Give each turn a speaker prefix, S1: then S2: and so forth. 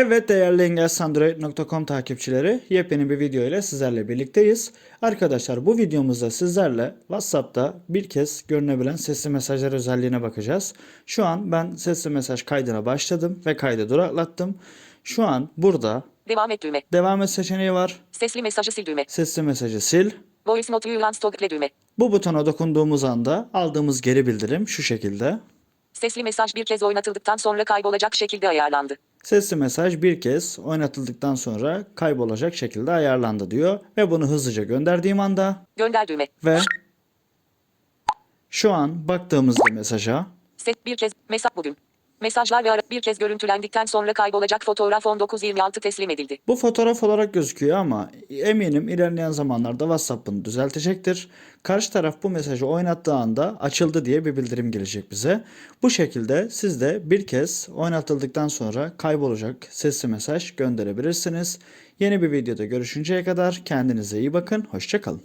S1: Evet değerli engelsandroid.com takipçileri yepyeni bir video ile sizlerle birlikteyiz. Arkadaşlar bu videomuzda sizlerle WhatsApp'ta bir kez görünebilen sesli mesajlar özelliğine bakacağız. Şu an ben sesli mesaj kaydına başladım ve kaydı duraklattım. Şu an burada
S2: Devam et düğme.
S1: devam et seçeneği var.
S2: Sesli mesajı sil düğme.
S1: Sesli mesajı sil.
S2: Voice note unstogle düğme.
S1: Bu butona dokunduğumuz anda aldığımız geri bildirim şu şekilde.
S2: Sesli mesaj bir kez oynatıldıktan sonra kaybolacak şekilde ayarlandı.
S1: Sesli mesaj bir kez oynatıldıktan sonra kaybolacak şekilde ayarlandı diyor ve bunu hızlıca gönderdiğim anda
S2: Gönder düğme.
S1: ve şu an baktığımızda mesaja
S2: Set bir kez mesaj bugün. Mesajlar ve ara bir kez görüntülendikten sonra kaybolacak fotoğraf 19.26 teslim edildi.
S1: bu fotoğraf olarak gözüküyor ama eminim ilerleyen zamanlarda WhatsApp bunu düzeltecektir. Karşı taraf bu mesajı oynattığı anda açıldı diye bir bildirim gelecek bize. Bu şekilde siz de bir kez oynatıldıktan sonra kaybolacak sesli mesaj gönderebilirsiniz. Yeni bir videoda görüşünceye kadar kendinize iyi bakın, hoşçakalın.